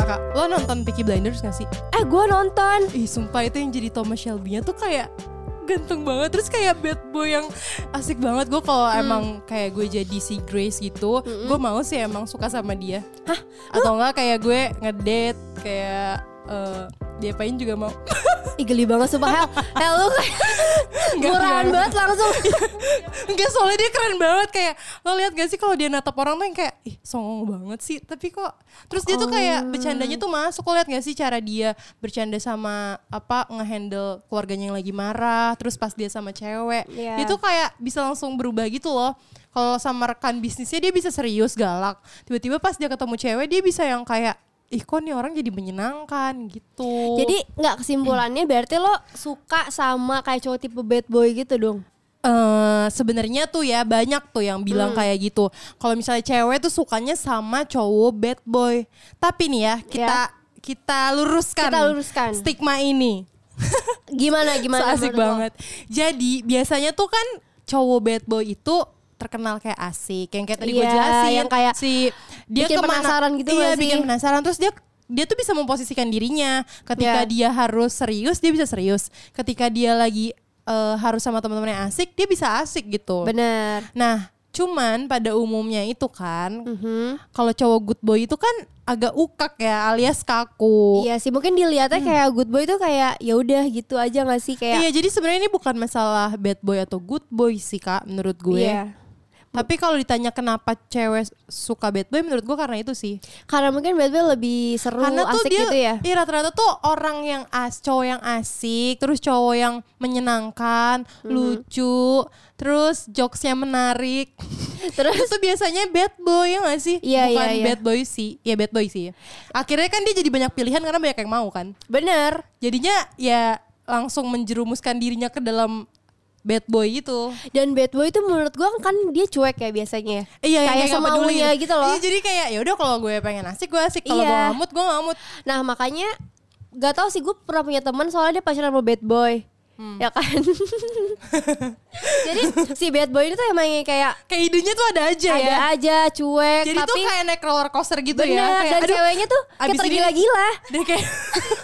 kak, lo nonton Peaky Blinders gak sih? Eh gue nonton. Ih sumpah itu yang jadi Thomas Shelby-nya tuh kayak ganteng banget terus kayak bad boy yang asik banget gue kalau Hmm. emang kayak gue jadi si Grace gitu gue mau sih emang suka sama dia Hah? atau enggak kayak gue ngedate kayak eh diapain juga mau Ih geli banget sumpah Hel. Hel lu murahan banget langsung. Enggak soalnya dia keren banget kayak lo lihat gak sih kalau dia natap orang tuh yang kayak ih songong banget sih tapi kok terus dia tuh Oh. kayak bercandanya tuh masuk lo lihat gak sih cara dia bercanda sama apa ngehandle keluarganya yang lagi marah terus pas dia sama cewek Iya. dia tuh kayak bisa langsung berubah gitu loh kalau sama rekan bisnisnya dia bisa serius galak tiba-tiba pas dia ketemu cewek dia bisa yang kayak ih kok nih orang jadi menyenangkan gitu Jadi nggak kesimpulannya berarti lo suka sama kayak cowok tipe bad boy gitu dong. eh sebenarnya tuh ya banyak tuh yang bilang Hmm. kayak gitu. Kalau misalnya cewek tuh sukanya sama cowok bad boy. Tapi nih ya kita kita luruskan. Kita luruskan. stigma ini. Gimana gimana? so asik menurut lo? banget. Jadi biasanya tuh kan cowok bad boy itu terkenal kayak asik. Yang kayak tadi gue Iya, jelasin. yang kayak si dia bikin kemana- penasaran gitu Iya sih? bikin penasaran. Terus dia dia tuh bisa memposisikan dirinya. Ketika Iya. dia harus serius dia bisa serius. Ketika dia lagi eh, harus sama teman-teman yang asik dia bisa asik gitu. Bener. Nah, cuman pada umumnya itu kan Mhm. kalau cowok good boy itu kan agak ukak ya alias kaku. Iya sih mungkin dilihatnya kayak good boy tuh kayak ya udah gitu aja gak sih kayak Iya, jadi sebenarnya ini bukan masalah bad boy atau good boy sih kak, menurut gue. Iya. Tapi kalau ditanya kenapa cewek suka bad boy, menurut gue karena itu sih. Karena mungkin bad boy lebih seru Karena tuh asik dia, gitu ya. iya rata-rata tuh orang yang as, cowok yang asik, terus cowok yang menyenangkan, Mhm. lucu, terus jokesnya menarik. Terus itu biasanya bad boy ya gak sih? Iya, Bukan iya, iya. bad boy sih. Ya bad boy sih. Akhirnya kan dia jadi banyak pilihan karena banyak yang mau kan. bener. Jadinya ya langsung menjerumuskan dirinya ke dalam bad boy itu. Dan bad boy itu menurut gua kan dia cuek ya biasanya. Iya, yang kayak nggak peduli semaunya gitu loh. Iya, jadi kayak ya udah kalau gue pengen asik gue asik, kalau Iya. gue ngamut gue ngamut. Nah makanya gak tau sih gue pernah punya teman soalnya dia pacaran sama bad boy. Hmm. Ya kan. Jadi si bad boy ini tuh emang kayak Kayak idenya tuh ada aja ada ya. aja cuek Jadi tapi tuh kayak naik roller coaster gitu bener ya. Kayak, dan aduh, ceweknya tuh kayak tergila-gila. Dia kayak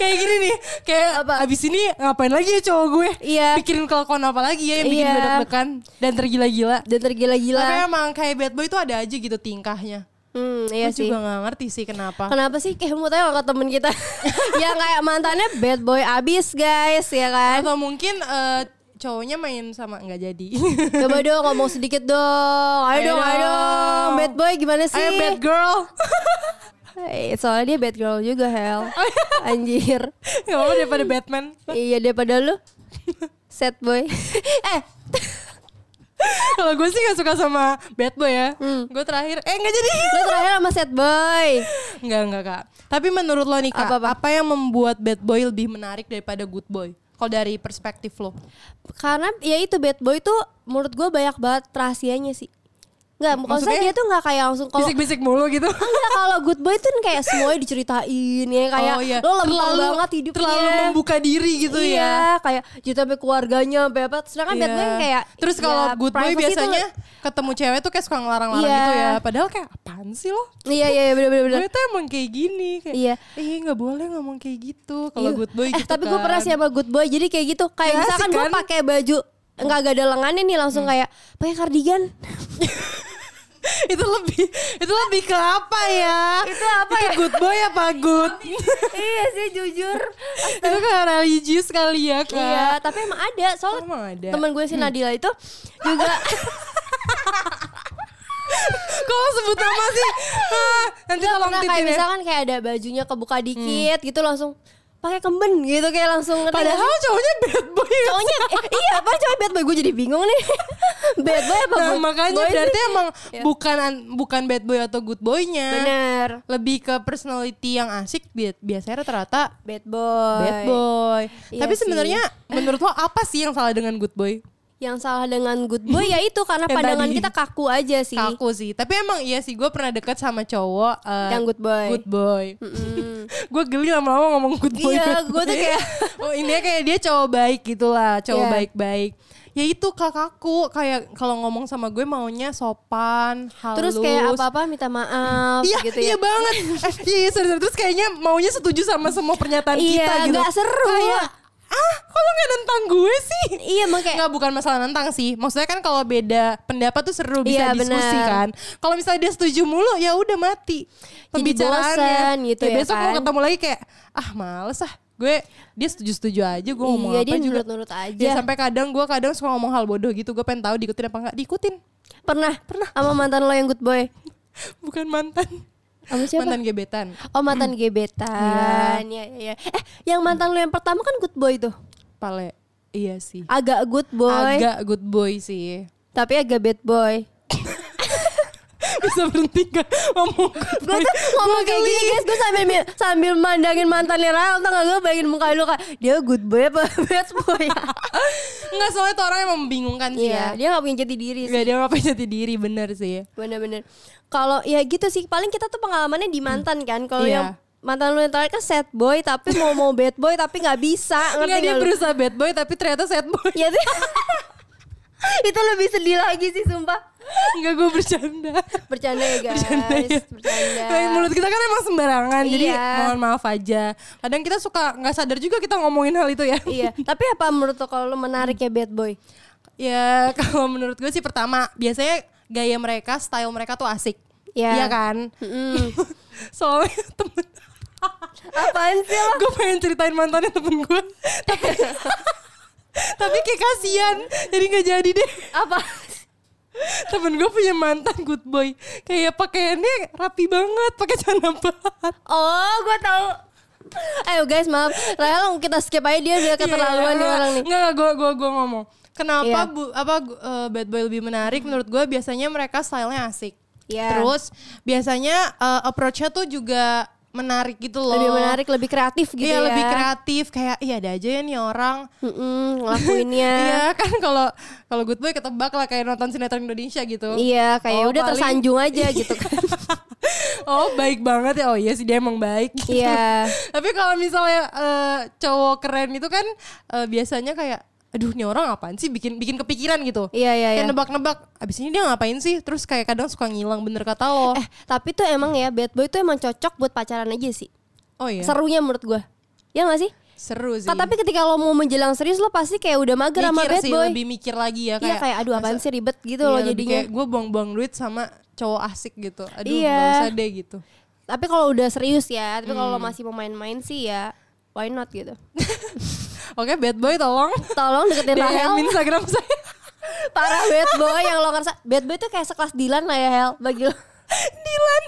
kayak gini nih, kayak Apa? abis ini ngapain lagi ya cowok gue? Iya. Pikirin kelakuan apa lagi ya yang bikin Iya. gue deg-degan dan tergila-gila. Dan tergila-gila. Tapi emang kayak bad boy itu ada aja gitu tingkahnya. Hmm, iya gue sih. juga gak ngerti sih kenapa. Kenapa sih kayak mau tanya ke temen kita Yang kayak mantannya bad boy abis guys ya kan Atau mungkin eh, cowoknya main sama nggak jadi. Coba dong ngomong sedikit dong Ayo, Ayo dong, ayo dong Bad boy gimana sih Ayo bad girl. Soalnya dia bad girl juga Hel Anjir Gak apa daripada Batman. Iya daripada lu Sad boy Eh Kalau gue sih gak suka sama bad boy ya. Hmm. Gue terakhir, eh gak jadi. Lu terakhir sama sad boy Enggak, enggak kak. Tapi menurut lo nih kak, Apa, apa, apa? yang membuat bad boy lebih menarik daripada good boy? Kalau dari perspektif lo. Karena ya itu bad boy tuh Menurut gue banyak banget rahasianya sih Enggak, maksudnya Maksudnya? dia tuh nggak kayak langsung kalau Bisik-bisik mulu gitu. Enggak kalau good boy tuh kayak semuanya diceritain ya kayak oh iya. lo lempeng terlalu, banget hidupnya. Terlalu membuka diri gitu iya, ya. kayak cerita sampai keluarganya sampai apa. Sedangkan bad boy Iya. kayak Terus kalau ya, good boy privacy tuh- biasanya ketemu cewek tuh kayak suka ngelarang-larang Iya. gitu ya. Padahal kayak apaan sih lo? Iya iya bener bener. Gue tuh emang kayak gini kayak Iya. Eh nggak boleh ngomong kayak gitu Kalau Iya. good boy eh, gitu tapi gue kan. pernah sih sama good boy jadi kayak gitu kayak Ya, misalkan asik gue kan? pakai baju nggak gak ada lengannya nih langsung kayak pakai kardigan itu lebih itu lebih ke apa ya? Itu apa ya? good boy apa good? iya sih jujur itu kan religius kali ya kak. iya tapi emang ada soalnya Emang ada. temen gue si Nadila itu juga Kalau sebut nama sih, ah, nanti Nggak tolong pernah kayak ya. misalkan kayak ada bajunya kebuka dikit gitu langsung pakai kemben gitu kayak langsung ngerti? Padahal cowoknya bad boy. cowoknya eh, iya apa cowok bad boy gue jadi bingung nih bad boy apa Nah, makanya boy berarti sih? emang Ya. bukan bukan bad boy atau good boynya. bener Lebih ke personality yang asik bi- biasanya rata-rata bad boy bad boy. Iya Tapi sebenarnya menurut lo apa sih yang salah dengan good boy? Yang salah dengan good boy ya itu karena pandangan tadi. kita kaku aja sih Kaku sih. Tapi emang iya sih gue pernah deket sama cowok eh, Yang good boy. Good boy. Gue geli lama-lama ngomong good boy. Iya, gua tuh kayak- oh ini kayak dia cowok baik gitulah, cowok Iya. baik-baik. ya itu kakakku kayak kalau ngomong sama gue maunya sopan, halus. Terus kayak apa-apa minta maaf Iya, gitu ya. iya banget. Eh, iya, iya, sorry, sorry. Terus kayaknya maunya setuju sama semua pernyataan Iya, kita gitu. nggak seru. Kayak, ah, kok lo nggak nentang gue sih? Iya, emang kayak Nggak bukan masalah nentang sih. Maksudnya kan kalau beda pendapat tuh seru bisa Iya, diskusi benar. kan. Kalau misalnya dia setuju mulu ya udah mati pembicaraannya. gitu ya besok mau kan. ketemu lagi kayak ah males ah. Gue dia setuju-setuju aja gue ngomong Iya, apa dia juga. nurut-nurut aja. Ya sampai kadang gue kadang suka ngomong hal bodoh gitu. Gue pengen tahu diikutin apa enggak. Diikutin. pernah pernah sama mantan lo yang good boy. Bukan mantan. Sama siapa? Mantan gebetan. Oh mantan gebetan. Iya iya iya. Eh yang mantan lo yang pertama kan good boy tuh. Pale. Iya sih. Agak good boy, Agak good boy sih. tapi agak bad boy. Bisa berhenti gak ngomong Gue tuh ngomong kayak gini guys, gue sambil sambil mandangin mantannya Rahel, tau gak gue bayangin muka lu kayak dia good boy apa bad boy ya? Enggak soalnya tuh orang emang membingungkan sih Iya, ya. dia gak punya jati diri sih. Gak dia ngapain jati diri bener sih. Bener-bener. Kalau ya gitu sih, paling kita tuh pengalamannya di mantan kan. Kalau Iya. yang mantan lu yang terakhir kan sad boy, tapi mau mau bad boy tapi nggak bisa. Ngerti Enggak dia nggak lu? berusaha bad boy tapi ternyata sad boy. Ya tuh. itu lebih sedih lagi sih sumpah. Enggak gue bercanda. Bercanda ya guys, Bercanda ya. bercanda. Kayak mulut kita kan emang sembarangan Jadi Iya. mohon maaf aja Kadang kita suka nggak sadar juga kita ngomongin hal itu ya Iya, tapi apa menurut lo kalau lo menarik ya bad boy? Ya kalau menurut gue sih pertama Biasanya gaya mereka, style mereka tuh asik Iya. Iya kan Mm. Soalnya temen Apaan sih lo? gue pengen ceritain mantannya temen gue tapi tapi kayak kasihan jadi nggak jadi deh Apa? Temen gue punya mantan good boy kayak pakaiannya rapi banget pakai celana bahan Oh, gue tahu. Ayo guys, maaf. Rahel kita skip aja dia udah keterlaluan nih orang nih. nggak gue gue gue ngomong kenapa Iya. bu apa eh, bad boy lebih menarik menurut gue biasanya mereka stylenya asik Iya. terus biasanya eh, approach-nya tuh juga menarik gitu loh Lebih menarik, lebih kreatif gitu Iya ya. lebih kreatif kayak iya ada aja ya nih orang Mm-mm, ngelakuinnya. Iya kan kalau kalau good boy ketebak lah kayak nonton sinetron Indonesia gitu. Iya, kayak Oh, udah paling- tersanjung aja gitu kan. oh baik banget ya. Oh iya sih dia emang baik. Iya. Tapi kalau misalnya eh, cowok keren itu kan eh, biasanya kayak aduh nih orang apaan sih bikin bikin kepikiran gitu. Iya, iya, Kayak iya. nebak-nebak abis ini dia ngapain sih? Terus kayak kadang suka ngilang bener kata lo. Eh, tapi tuh emang ya bad boy tuh emang cocok buat pacaran aja sih. oh iya. Serunya menurut gua. Ya gak sih? Seru sih. Tapi ketika lo mau menjelang serius lo pasti kayak udah mager sama mikir bad sih boy. lebih mikir lagi ya Iya kayak kayak aduh apaan sih ribet gitu iya, lebih jadinya. kayak gue buang-buang duit sama cowok asik gitu. Aduh Iya. gak usah deh gitu. Tapi kalau udah serius ya, tapi kalau lo Hmm. masih mau main-main sih ya why not gitu. Oke bad boy tolong Tolong deketin Rahel. DM Instagram saya. Parah bad boy yang lo ngerasa bad boy tuh kayak sekelas Dilan lah ya Hel bagi lo. Dilan.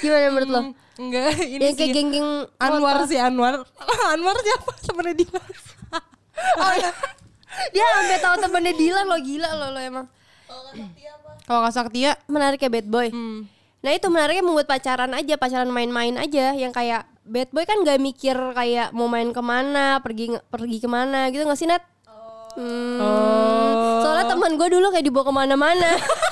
Gimana menurut lo? Enggak, ini Yang kayak geng-geng Anwar sih Anwar. Anwar siapa? Temennya Dilan. Oh iya. Dia sampai tahu temennya Dilan lo gila lo lo emang. Kalau Kak Saktia, Menarik ya bad boy. hmm, Nah itu menariknya membuat pacaran aja, pacaran main-main aja yang kayak bad boy kan gak mikir kayak mau main ke mana, pergi pergi ke mana gitu gak sih Nat? Hmm. Oh. Soalnya teman gue dulu kayak dibawa ke mana-mana.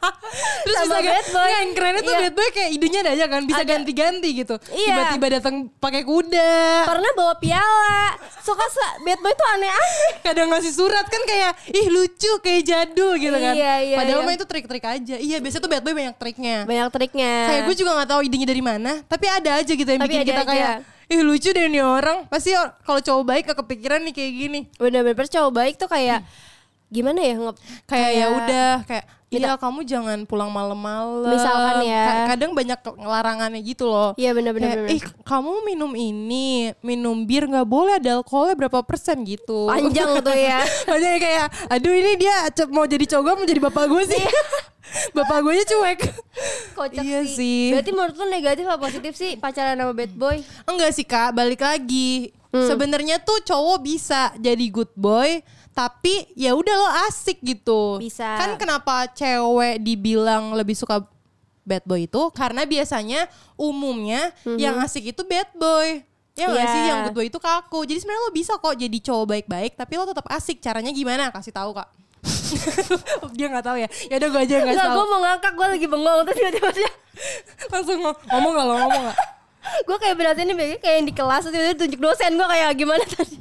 terus Sama bisa bad boy. Nggak, yang kerennya tuh Iya. bad boy kayak idenya ada aja kan, bisa ganti-ganti gitu. Iya. Tiba-tiba datang pakai kuda. Pernah bawa piala. Suka sa- bad boy tuh aneh-aneh. Kadang ngasih surat kan kayak ih lucu kayak jadul gitu kan. Iya, iya, Padahal iya. mah itu trik-trik aja. Iya, biasanya tuh bad boy banyak triknya. Banyak triknya. Kayak gue juga gak tahu idenya dari mana, tapi ada aja gitu yang Tapi bikin kita aja. kayak ih lucu deh nih orang. Pasti kalau cowok baik gak kepikiran nih kayak gini. Bener-bener cowok baik tuh kayak gimana ya nge kayak ya udah kayak iya kamu jangan pulang malam-malam. Misalkan ya. Ka- kadang banyak larangannya gitu loh. Iya bener. ih kamu minum ini, minum bir nggak boleh ada alkoholnya berapa persen gitu. Panjang tuh ya. Makanya kayak, aduh ini dia mau jadi cowok mau jadi bapak gue sih. bapak gue nya cuek. Kocak Iya sih. sih. Berarti menurut lu negatif apa positif sih pacaran sama bad boy? Enggak sih kak, balik lagi. Hmm. Sebenarnya tuh cowok bisa jadi good boy, tapi ya udah lo asik gitu. Bisa. Kan kenapa cewek dibilang lebih suka bad boy itu? Karena biasanya umumnya yang asik itu bad boy. Ya nggak Mhm. Iya. sih yang good boy itu kaku. Jadi sebenarnya lo bisa kok jadi cowok baik-baik, tapi lo tetap asik. Caranya gimana? Kasih tahu kak. dia nggak tahu ya. Ya udah gue aja nggak tahu. gue mau ngakak, gue lagi bengong terus tiba-tiba dia Langsung ngom- ngomong nggak lo ngomong nggak? gue kayak berarti ini kayak kayak yang di kelas tiba-tiba tunjuk dosen gue kayak gimana tadi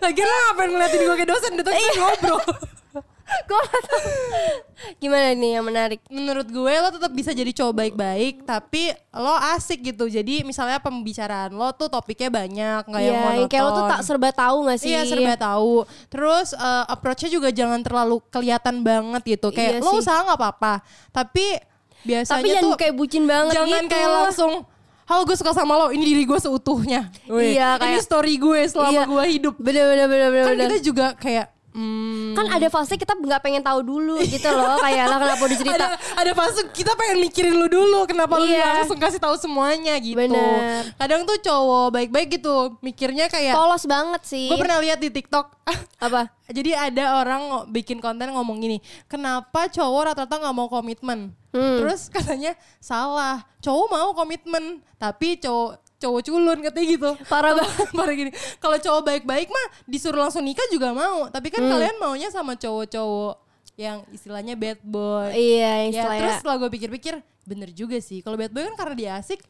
Lagian lo ngapain ngeliatin gue kayak dosen, udah tau kita ngobrol. Gue. Gimana nih yang menarik? Menurut gue lo tetap bisa jadi cowok baik-baik, tapi lo asik gitu. Jadi misalnya pembicaraan lo tuh topiknya banyak, nggak yang Iya, monoton. yang kayak lo tuh tak serba tahu gak sih? Iya serba tahu. Terus eh, approach-nya juga jangan terlalu kelihatan banget gitu. Kayak Iya lo sih. usaha nggak apa-apa, tapi biasanya Tapi jangan tuh kayak bucin banget jangan gitu. kayak langsung Halo gue suka sama lo, ini diri gue seutuhnya. Weh, Iya, Ini kayak- story gue selama Iya. gue hidup. Bener bener bener bener. Kan bener. kita juga kayak hmm, kan ada fase kita nggak pengen tahu dulu gitu loh kayak lah kenapa udah cerita ada ada fase kita pengen mikirin lu dulu kenapa lu Iya. nggak langsung kasih tahu semuanya gitu. Bener. Kadang tuh cowok baik-baik gitu mikirnya kayak polos banget sih gue pernah lihat di TikTok. apa Jadi ada orang bikin konten ngomong gini, kenapa cowok rata-rata nggak mau komitmen? Hmm. Terus katanya salah, cowok mau komitmen, tapi cowok cowok culun katanya gitu. Parah Kalau- Parah gini. Kalau cowok baik-baik mah disuruh langsung nikah juga mau, tapi kan Hmm. kalian maunya sama cowok-cowok yang istilahnya bad boy. iya Ya, istilahnya terus setelah gue pikir-pikir, bener juga sih. Kalau bad boy kan karena dia asik,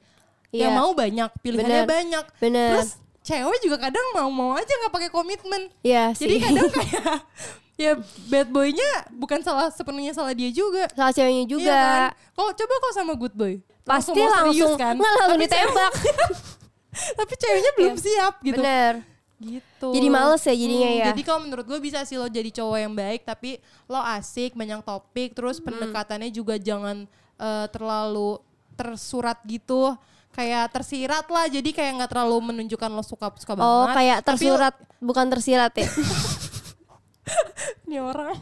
Iya. yang mau banyak, pilihannya Bener. banyak. Bener. Terus cewek juga kadang mau-mau aja nggak pakai komitmen. Iya Jadi sih kadang kayak ya bad boynya bukan salah sepenuhnya salah dia juga. salah ceweknya juga Iya kan? Kalau coba kau sama good boy, pasti serius langsung nggak langsung Tapi ditembak cewek- tapi ceweknya belum siap gitu. bener Gitu. Jadi males ya jadinya ya? Jadi kalau menurut gue bisa sih lo jadi cowok yang baik tapi lo asik, banyak topik, terus Hmm. pendekatannya juga jangan eh, terlalu tersurat gitu. Kayak tersirat lah, jadi kayak nggak terlalu menunjukkan lo suka suka banget. oh kayak Tapi tersurat bukan tersirat ya Ini orang.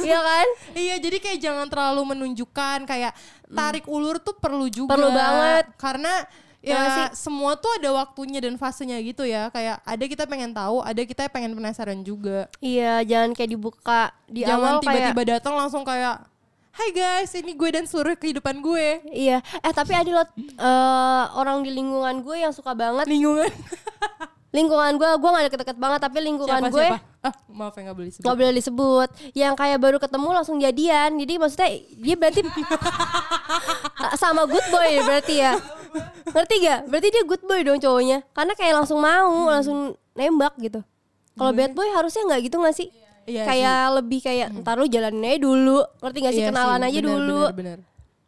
iya kan Iya, jadi kayak jangan terlalu menunjukkan kayak tarik ulur tuh perlu juga. Perlu banget. Karena Ya semua tuh ada waktunya dan fasenya gitu ya. Kayak ada kita pengen tahu, ada kita pengen penasaran juga. iya jangan kayak dibuka di jangan awal kayak tiba-tiba datang langsung kayak Hai guys, ini gue dan seluruh kehidupan gue. Iya, eh tapi ada loh eh, orang di lingkungan gue yang suka banget. Lingkungan. Lingkungan gue, gue gak deket-deket banget, tapi lingkungan siapa gue siapa? Ah, maaf ya nggak boleh disebut. nggak boleh disebut. Yang kayak baru ketemu langsung jadian, jadi maksudnya dia berarti sama good boy berarti ya. Ngerti gak? Berarti dia good boy dong cowoknya, karena kayak langsung mau, langsung nembak gitu. Kalau bad boy harusnya nggak gitu gak sih? Iya kayak lebih kayak ntar lu jalanin aja dulu, ngerti gak sih Iya kenalan sih, aja bener, dulu. bener, bener.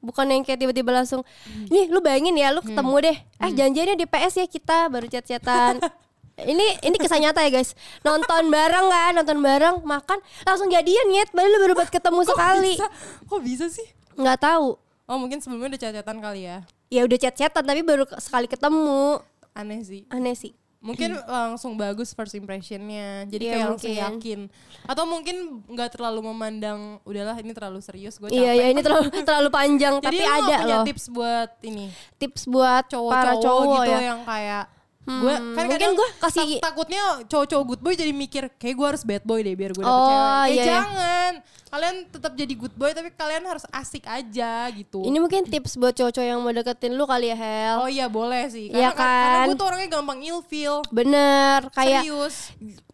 Bukan yang kayak tiba-tiba langsung Nih lu bayangin ya lu ketemu deh Eh janjiannya di PS ya kita baru chat-chatan Ini ini kisah nyata ya guys Nonton bareng kan Nonton bareng Makan Langsung jadian ya Padahal lu baru buat ketemu sekali Bisa? Kok bisa sih? nggak tahu Oh mungkin sebelumnya udah catatan kali ya. Ya udah chat-chatan Tapi baru sekali ketemu Aneh sih. Aneh sih Mungkin langsung bagus first impressionnya, jadi Iya, kayak langsung mungkin. yakin. Atau mungkin nggak terlalu memandang, udahlah ini terlalu serius, gue Iya capek. ya ini terlalu terlalu panjang Tapi ada punya loh tips buat ini Tips buat para cowok-cowok cowok gitu ya yang kayak gue kan mungkin gue kasih- tak- takutnya cowok-cowok good boy jadi mikir kayak gue harus bad boy deh biar gue dapet Oh, cewek. Eh iya, iya. jangan. Kalian tetap jadi good boy tapi kalian harus asik aja gitu. Ini mungkin tips buat cowok-cowok yang mau deketin lu kali ya Hel Oh iya boleh sih. Iya Karena, karena kan? gue tuh orangnya gampang ilfeel. Bener Kayak Serius.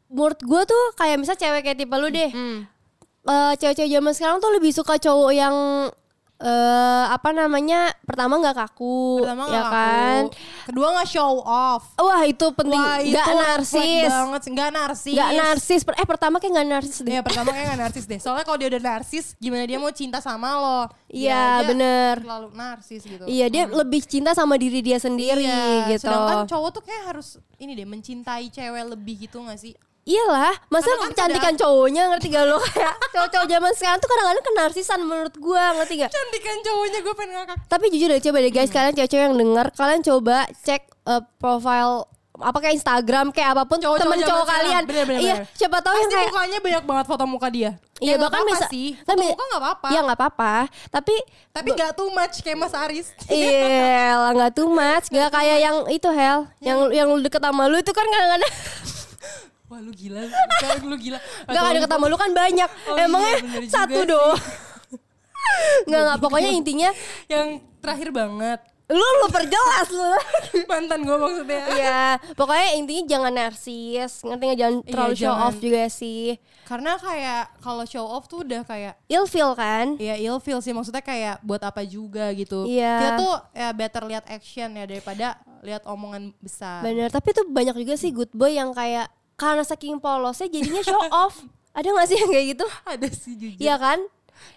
menurut gue tuh kayak misal cewek kayak tipe lu deh Hmm. eh, cewek-cewek zaman sekarang tuh lebih suka cowok yang eh apa namanya? Pertama nggak kaku Pertama ya nggak kan? laku. Kedua nggak show off. wah itu penting. Nggak narsis. banget. Nggak narsis. nggak narsis. Eh pertama kayak nggak narsis deh. Iya pertama kayak gak narsis deh. Soalnya kalau dia udah narsis Gimana dia mau cinta sama lo? Iya, aja bener. Terlalu narsis gitu. Iya dia lebih cinta sama diri dia sendiri Iya, gitu. Sedangkan cowok tuh kayak harus Ini deh mencintai cewek lebih gitu gak sih iyalah masa Karena kan cantikan cowoknya ngerti gak lo kayak cowok-cowok zaman sekarang tuh kadang-kadang kenarsisan menurut gua ngerti gak Cantikan cowoknya gue pengen ngakak Tapi jujur deh coba deh Hmm. guys kalian cewek-cewek yang denger kalian coba cek uh, profile apa kayak Instagram kayak apa pun Cowok-cowok temen cowok sekarang. kalian. Bener, bener, iya, bener. siapa tahu yang kayak mukanya banyak banget foto muka dia Iya, Ya, nggak bahkan bisa sih tapi Foto muka gak apa-apa Iya nggak apa-apa. Tapi Tapi gak too much kayak Mas Aris Iya, lah, nggak too much, nggak kayak yang itu Hel, yang yang lu deket sama lu itu kan kadang-kadang Wah lu gila Kayak lu gila nggak ada sama lu kan banyak, Oh iya, emangnya juga satu doang. Nggak nggak pokoknya intinya Yang terakhir banget lu lu perjelas lu. Mantan gue maksudnya Iya, pokoknya intinya jangan narsis, ngerti nggak jangan Iya, terlalu show jangan. off juga sih. Karena kayak kalau show off tuh udah kayak Ilfeel kan? ya ilfeel sih maksudnya kayak buat apa juga gitu. Iya. Kita tuh ya better lihat action ya daripada lihat omongan besar. Bener, tapi tuh banyak juga sih good boy yang kayak karena saking polosnya jadinya show off. Ada gak sih yang kayak gitu? Ada sih jujur. Iya kan?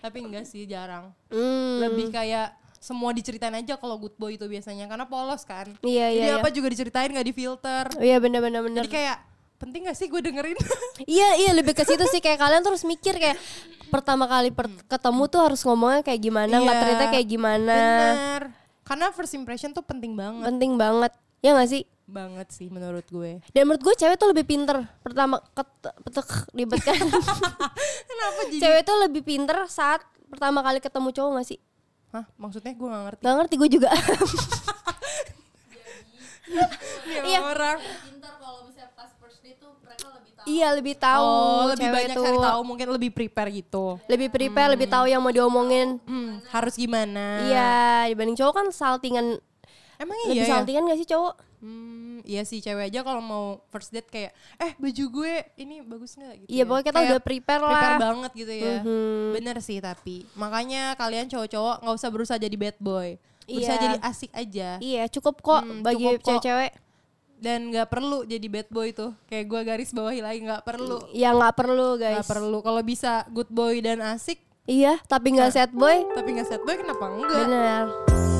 Tapi enggak sih jarang. Hmm. Lebih kayak semua diceritain aja kalau good boy itu biasanya karena polos kan. Iya, Jadi iya, apa juga diceritain nggak difilter. Oh, Iya bener-bener bener. Jadi kayak penting gak sih gue dengerin? Iya iya lebih ke situ sih kayak kalian terus mikir kayak pertama kali per- ketemu tuh harus ngomongnya kayak gimana, nggak Iya. ternyata kayak gimana. Bener. Karena first impression tuh penting banget. Penting banget. Ya gak sih? Banget sih menurut gue. Dan menurut gue cewek tuh lebih pinter Pertama ket, petek ribet kan Kenapa jadi? Cewek tuh lebih pinter saat pertama kali ketemu cowok gak sih? Hah, maksudnya gue gak ngerti. Gak ngerti gue juga Iya Iya. orang. pintar kalau misalnya pas first date tuh mereka lebih tahu Iya lebih tahu Oh, lebih cewek banyak tuh. cari tahu, mungkin lebih prepare gitu. Lebih prepare, lebih tahu yang mau diomongin Hmm, harus gimana? Iya dibanding cowok kan saltingan Emang Lebih iya ya? saltingan gak sih cowok? Hmm, iya sih cewek aja kalau mau first date kayak eh baju gue ini bagus nggak gitu. Iya ya. pokoknya kita Kayak udah prepare lah prepare banget gitu ya. Mhm. Bener sih tapi makanya kalian cowok-cowok nggak usah berusaha jadi bad boy, berusaha Iya. jadi asik aja Iya cukup kok Hmm, bagi cewek-cewek dan nggak perlu jadi bad boy tuh. Kayak gue garis bawahi lagi nggak perlu, Ya nggak perlu guys nggak perlu. Kalau bisa good boy dan asik, Iya tapi nggak sad boy tapi nggak sad boy kenapa enggak? Bener